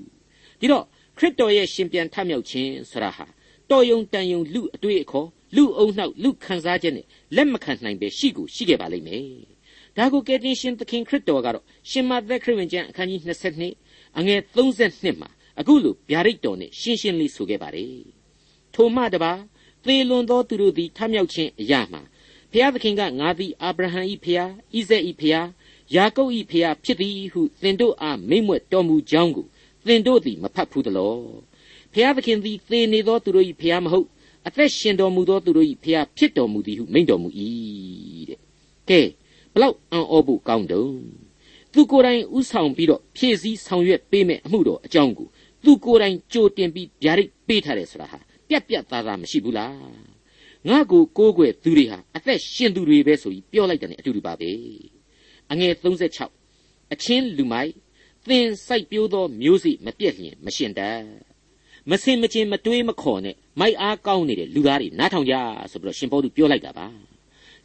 ဒီတော့ ခရစ်တော်ရဲ့ရှင်ပြန်ထမြောက်ခြင်းဆိုတာဟာတော်ယုံတန်ယုံလူအတွေ့အခေါ်လူအုံနှောက်လူခံစားချက်နဲ့လက်မခံနိုင်ပဲရှိကိုရှိခဲ့ပါလိမ့်မယ်ဒါကိုကယ်တင်ရှင်သခင်ခရစ်တော်ကတော့ရှင်မသက်ခရစ်ဝင်ကျမ်းအခန်းကြီး22အငယ်32မှာအခုလိုဗျာဒိတ်တော်နဲ့ရှင်းရှင်းလေးဆိုခဲ့ပါတယ်ထိုမှတပါသေလွန်သောသူတို့သည်ထမြောက်ခြင်းအရာမှာဖျားသခင်ကငါသည်အာဗြဟံ၏ဖျားဣဇက်၏ဖျားယာကုပ်၏ဖျားဖြစ်သည်ဟုသင်တို့အားမိန့်မွက်တော်မူကြောင်းကို သင်တို့သည်မဖတ်ဘူးသလောဖျားသခင်သည်သေနေသောသူတို့၏ဖျားမဟုတ်အသက်ရှင်တော်မူသောသူတို့၏ဖျားဖြစ်တော်မူသည်ဟုမိန့်တော်မူ၏တဲ့ကဲဘလောက်အံ့ဩဖို့ကောင်းတုံးသူကိုယ်တိုင်ဥဆောင်ပြီးတော့ဖြည့်ဆည်းဆောင်ရွက်ပေးမဲ့အမှုတော်အကြောင်းကိုသူကိုယ်တိုင်ကြိုတင်ပြီးဗျာဒိတ်ပေးထားတယ်ဆိုတာဟာပြက်ပြက်သားသားမရှိဘူးလားငါ့ကိုကိုးကွယ်သူတွေဟာအသက်ရှင်သူတွေပဲဆိုပြီးပြောလိုက်တယ်အတူတူပါပဲအငယ်36အချင်းလူမိုက် သင်စိုက်ပျိုးသောမျိုးစေ့မပြက်လျင်မရှင်တတ်မစင်မချင်းမတွေးမခေါ်နဲ့မိုက်အားကောင်းနေတဲ့လူသားတွေနားထောင်ကြဆိုပြီးတော့ရှင်ပေါလုပြောလိုက်တာပါ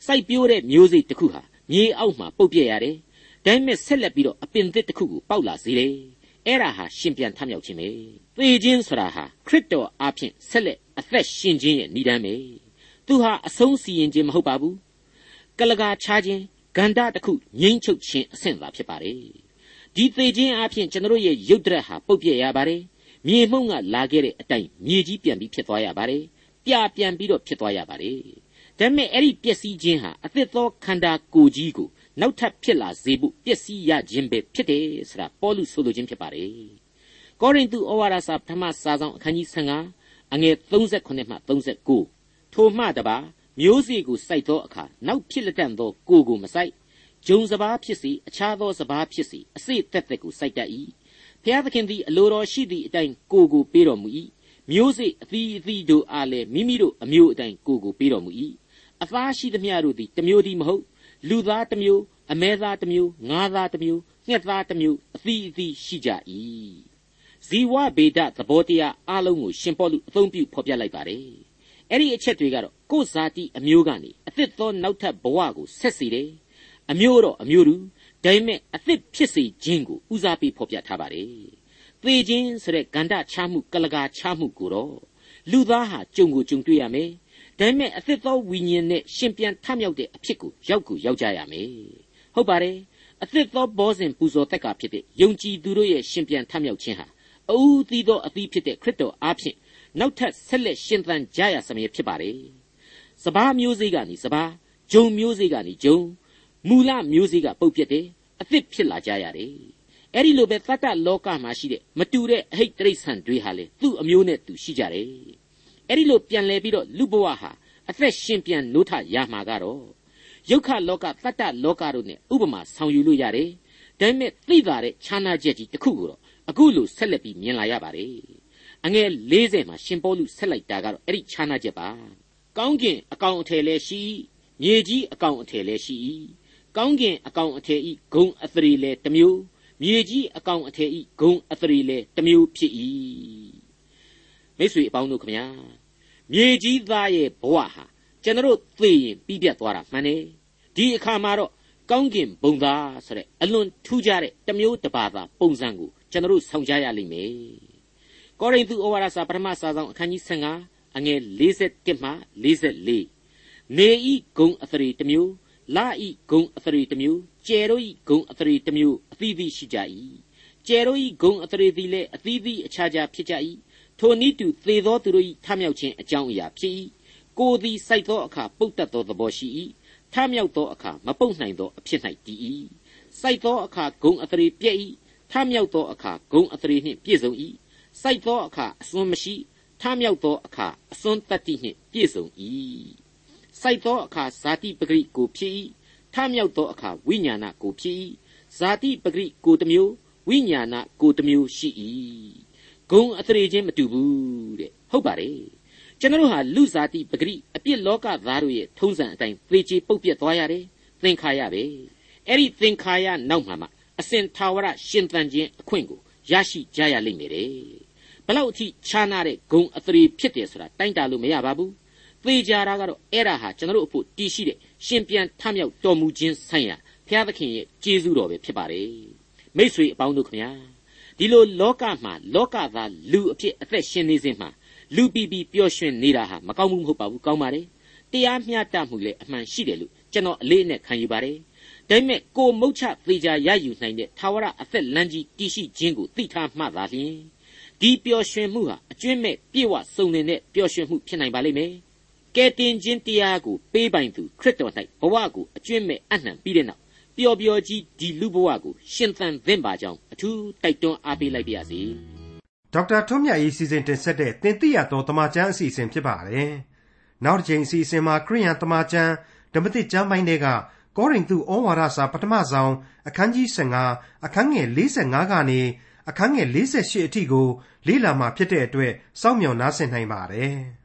စိုက်ပျိုးတဲ့မျိုးစေ့တစ်ခုဟာမြေအောက်မှာပုတ်ပြက်ရတယ်ဒါပေမဲ့ဆက်လက်ပြီးတော့အပင်သစ်တစ်ခုကိုပေါက်လာစေတယ်အဲ့ဒါဟာရှင်ပြန်ထမြောက်ခြင်းပဲသေခြင်းဆိုတာဟာခရစ်တော်အားဖြင့်ဆက်လက်အသက်ရှင်ခြင်းရဲ့ဏ္ဍာန်ပဲသူဟာအဆုံးစီရင်ခြင်းမဟုတ်ပါဘူးကလကာချခြင်းဂန္ဓာတစ်ခုငိမ့်ချုပ်ခြင်းအဆင့်သာဖြစ်ပါတယ် ဒီသေခြင်းအားဖြင့်ကျွန်တော်ရဲ့ရုပ်တရက်ဟာပုတ်ပြက်ရပါတယ်မြေမှုန့်ကလာခဲ့တဲ့အတိုင်းမြေကြီးပြန်ပြီးဖြစ်သွားရပါတယ်ပြပြန်ပြီးတော့ဖြစ်သွားရပါတယ်ဒါပေမဲ့အဲ့ဒီပျက်စီးခြင်းဟာအသစ်သောခန္ဓာကိုယ်ကြီးကိုနောက်ထပ်ဖြစ်လာစေဖို့ပျက်စီးရခြင်းပဲဖြစ်တယ်ဆိုတာပေါလုဆိုလိုခြင်းဖြစ်ပါတယ်။ကောရိန္သုဩဝါဒစာပထမစာဆောင်အခန်းကြီး15အငယ်38မှ39ထိုမှတပါမျိုးစေ့ကိုစိုက်သောအခါနောက်ဖြစ်လက်တန့်သောကိုကိုမစိုက် ဂျုံစဘာဖြစ်စီအခြားသောစဘာဖြစ်စီအစိသက်သက်ကိုစိုက်တတ်၏ဖျားသခင်သည်အလိုတော်ရှိသည့်အတိုင်းကိုကိုပေးတော်မူ၏မျိုးစေ့အသီးအသီးတို့အားလည်းမိမိတို့အမျိုးအတိုင်းကိုကိုပေးတော်မူ၏အသားရှိသမျှတို့သည်တမျိုးတည်းမဟုတ်လူသားတစ်မျိုးအမဲသားတစ်မျိုးငါးသားတစ်မျိုးငှက်သားတစ်မျိုးအသီးအသီးရှိကြ၏ဇီဝဗေဒသဘောတရားအလုံးကိုရှင်ပေါလုအသုံးပြုဖော်ပြလိုက်ပါတယ်အဲ့ဒီအချက်တွေကတော့ကိုယ်ဇာတိအမျိုးကနေအသစ်သောနောက်ထပ်ဘဝကိုဆက်စီတယ် အမျိုးတော့အမျိုးတူဒါပေမဲ့အသစ်ဖြစ်စေခြင်းကိုဦးစားပေးဖော်ပြထားပါတယ်သေခြင်းဆိုတဲ့ဂန္ဓချမှုကလကာချမှုကိုတော့လူသားဟာကြုံကိုကြုံတွေ့ရမယ်ဒါပေမဲ့အသစ်သောဝိညာဉ်နဲ့ရှင်ပြန်ထမြောက်တဲ့အဖြစ်ကိုရောက်ကိုရောက်ကြရမယ်ဟုတ်ပါတယ်အသစ်သောဘောဇင်ပူဇော်တက်ကဖြစ်တဲ့ယုံကြည်သူတို့ရဲ့ရှင်ပြန်ထမြောက်ခြင်းဟာအူးသီးသောအသီးဖြစ်တဲ့ခရစ်တော်အားဖြင့်နောက်ထပ်ဆက်လက်ရှင်သန်ကြရစမြဲဖြစ်ပါတယ်။စဘာမျိုးစေ့ကနေစဘာဂျုံမျိုးစေ့ကနေဂျုံ မူလမျိုးစေ့ကပုတ်ပြက်တယ်အသစ်ဖြစ်လာကြရတယ်။အဲ့ဒီလိုပဲတတ္တလောကမှာရှိတဲ့မတူတဲ့အဟိတ်တိရစ္ဆာန်တွေဟာလေသူ့အမျိုးနဲ့သူရှိကြတယ်။အဲ့ဒီလိုပြန်လဲပြီးတော့လူဘဝဟာအသက်ရှင်ပြန်နိုးထရမှာကတော့ယုတ်ခလောကတတ္တလောကတို့နဲ့ဥပမာဆောင်ယူလို့ရတယ်။ဒါပေမဲ့သိတာတဲ့ခြားနာချက်ကြီးတစ်ခုကိုတော့အခုလိုဆက်လက်ပြီးမြင်လာရပါတယ်။အငယ်40မှာရှင်ပေါလုဆက်လိုက်တာကတော့အဲ့ဒီခြားနာချက်ပါ။ကောင်းကင်အကောင်အထည်လည်းရှိမြေကြီးအကောင်အထည်လည်းရှိ၏။ ကောင်းကင်အကောင်အထည်ဤဂုံအသရေလည်းတစ်မျိုးမြေကြီးအကောင်အထည်ဤဂုံအသရေလည်းတစ်မျိုးဖြစ်၏။မိတ်ဆွေအပေါင်းတို့ခမညာမြေကြီးသားရဲ့ဘဝဟာကျွန်တော်သိရင်ပြီးပြတ်သွားတာမှန်တယ်ဒီအခါမှာတော့ကောင်းကင်ဘုံသားဆိုတဲ့အလွန်ထူးခြားတဲ့တမျိုးတစ်ပါးသာပုံစံကိုကျွန်တော်ဆောင်ကြရလိမ့်မယ်ကောရိန္သုဩဝါဒစာပထမစာဆောင်အခန်းကြီး15အငယ်41မှ44နေဤဂုံအသရေတစ်မျိုး လာဤဂုံအသရေတစ်မျိုးကျယ်တို့ဤဂုံအသရေတစ်မျိုးအသီးသီးရှိကြ၏ကျယ်တို့ဤဂုံအသရေသည်လည်းအသီးသီးအခြားခြားဖြစ်ကြ၏ထိုနည်းတူသေသောသူတို့၏ထမြောက်ခြင်းအကြောင်းအရာဖြစ်၏ကိုယ်သည်စိုက်သောအခါပုတ်တတ်သောသဘောရှိ၏ထမြောက်သောအခါမပုတ်နိုင်သောအဖြစ်၌တည်၏စိုက်သောအခါဂုံအသရေပြည့်၏ထမြောက်သောအခါဂုံအသရေနှင့်ပြည့်စုံ၏စိုက်သောအခါအစွန်းမရှိထမြောက်သောအခါအစွန်းတတ္တိနှင့်ပြည့်စုံ၏ စိုက်သောအခါဇာတိပဂရိကိုဖြစ်၏ထမြောက်သောအခါဝိညာဏကိုဖြစ်၏ဇာတိပဂရိကိုတစ်မျိုးဝိညာဏကိုတစ်မျိုးရှိ၏ဂုံအသရေချင်းမတူဘူးတဲ့ဟုတ်ပါတယ်ကျွန်တော်ဟာလူစားတိပဂရိအပြစ်လောကသားတို့ရဲ့ထုံးစံအတိုင်းသေချေပုတ်ပြက်သွားရတယ်သင်္ခါရပဲအဲ့ဒီသင်္ခါရနောက်မှာမှအစဉ်သာဝရရှင်သန်ခြင်းအခွင့်ကိုရရှိကြရလိမ့်မယ်တဲ့ဘလောက်အထိခြားနာတဲ့ဂုံအသရေဖြစ်တယ်ဆိုတာတိုင်းတာလို့မရပါဘူး သေကြတာကတော့အဲ့ဒါဟာကျွန်တော်တို့အဖို့တည်ရှိတဲ့ရှင်ပြန်ထမြောက်တော်မူခြင်းဆိုင်ရာဘုရားသခင်ရဲ့ကျေးဇူးတော်ပဲဖြစ်ပါတယ်မိษွေအပေါင်းတို့ခမညာဒီလိုလောကမှာလောကသားလူအဖြစ်အသက်ရှင်နေစဉ်မှာလူပီပီပျော်ရွှင်နေတာဟာမကောင်းဘူးမဟုတ်ပါဘူးကောင်းပါတယ်တရားမျှတမှုလည်းအမှန်ရှိတယ်လို့ကျွန်တော်အလေးနဲ့ခံယူပါတယ်ဒါပေမဲ့ကိုမုတ်ချသေးချာရယူနိုင်တဲ့သာဝရအသက်လမ်းကြီးတည်ရှိခြင်းကိုသိထားမှသာလျှင်ဒီပျော်ရွှင်မှုဟာအကျွင့်မဲ့ပြေဝစုံနေတဲ့ပျော်ရွှင်မှုဖြစ်နိုင်ပါလိမ့်မယ် ကဲတင်ခြင်းတရားကိုပေးပိုင်သူခရစ်တော်၌ဘဝကိုအကျွင့်မဲ့အနှံပြီးတဲ့နောက်ပျော်ပျော်ကြီးဒီလူဘဝကိုရှင်သန်သင့်ပါကြောင်းအထူးတိုက်တွန်းအားပေးလိုက်ပါရစေဒေါက်တာထွန်းမြတ်ရေးစီစဉ်တင်ဆက်တဲ့တင်ပြတော်တမချန်းအစီအစဉ်ဖြစ်ပါတယ်နောက်တစ်ချိန်အစီအစဉ်မှာခရိယန်တမချန်းဓမ္မတိကျမ်းပိုင်းတွေကကောရိန္သုဩဝါဒစာပထမဆုံးအခန်းကြီး15အခန်းငယ်45ကနေအခန်းငယ်48အထိကိုလေ့လာမှဖြစ်တဲ့အတွက်စောင့်မျှော်နားဆင်နိုင်ပါတယ်။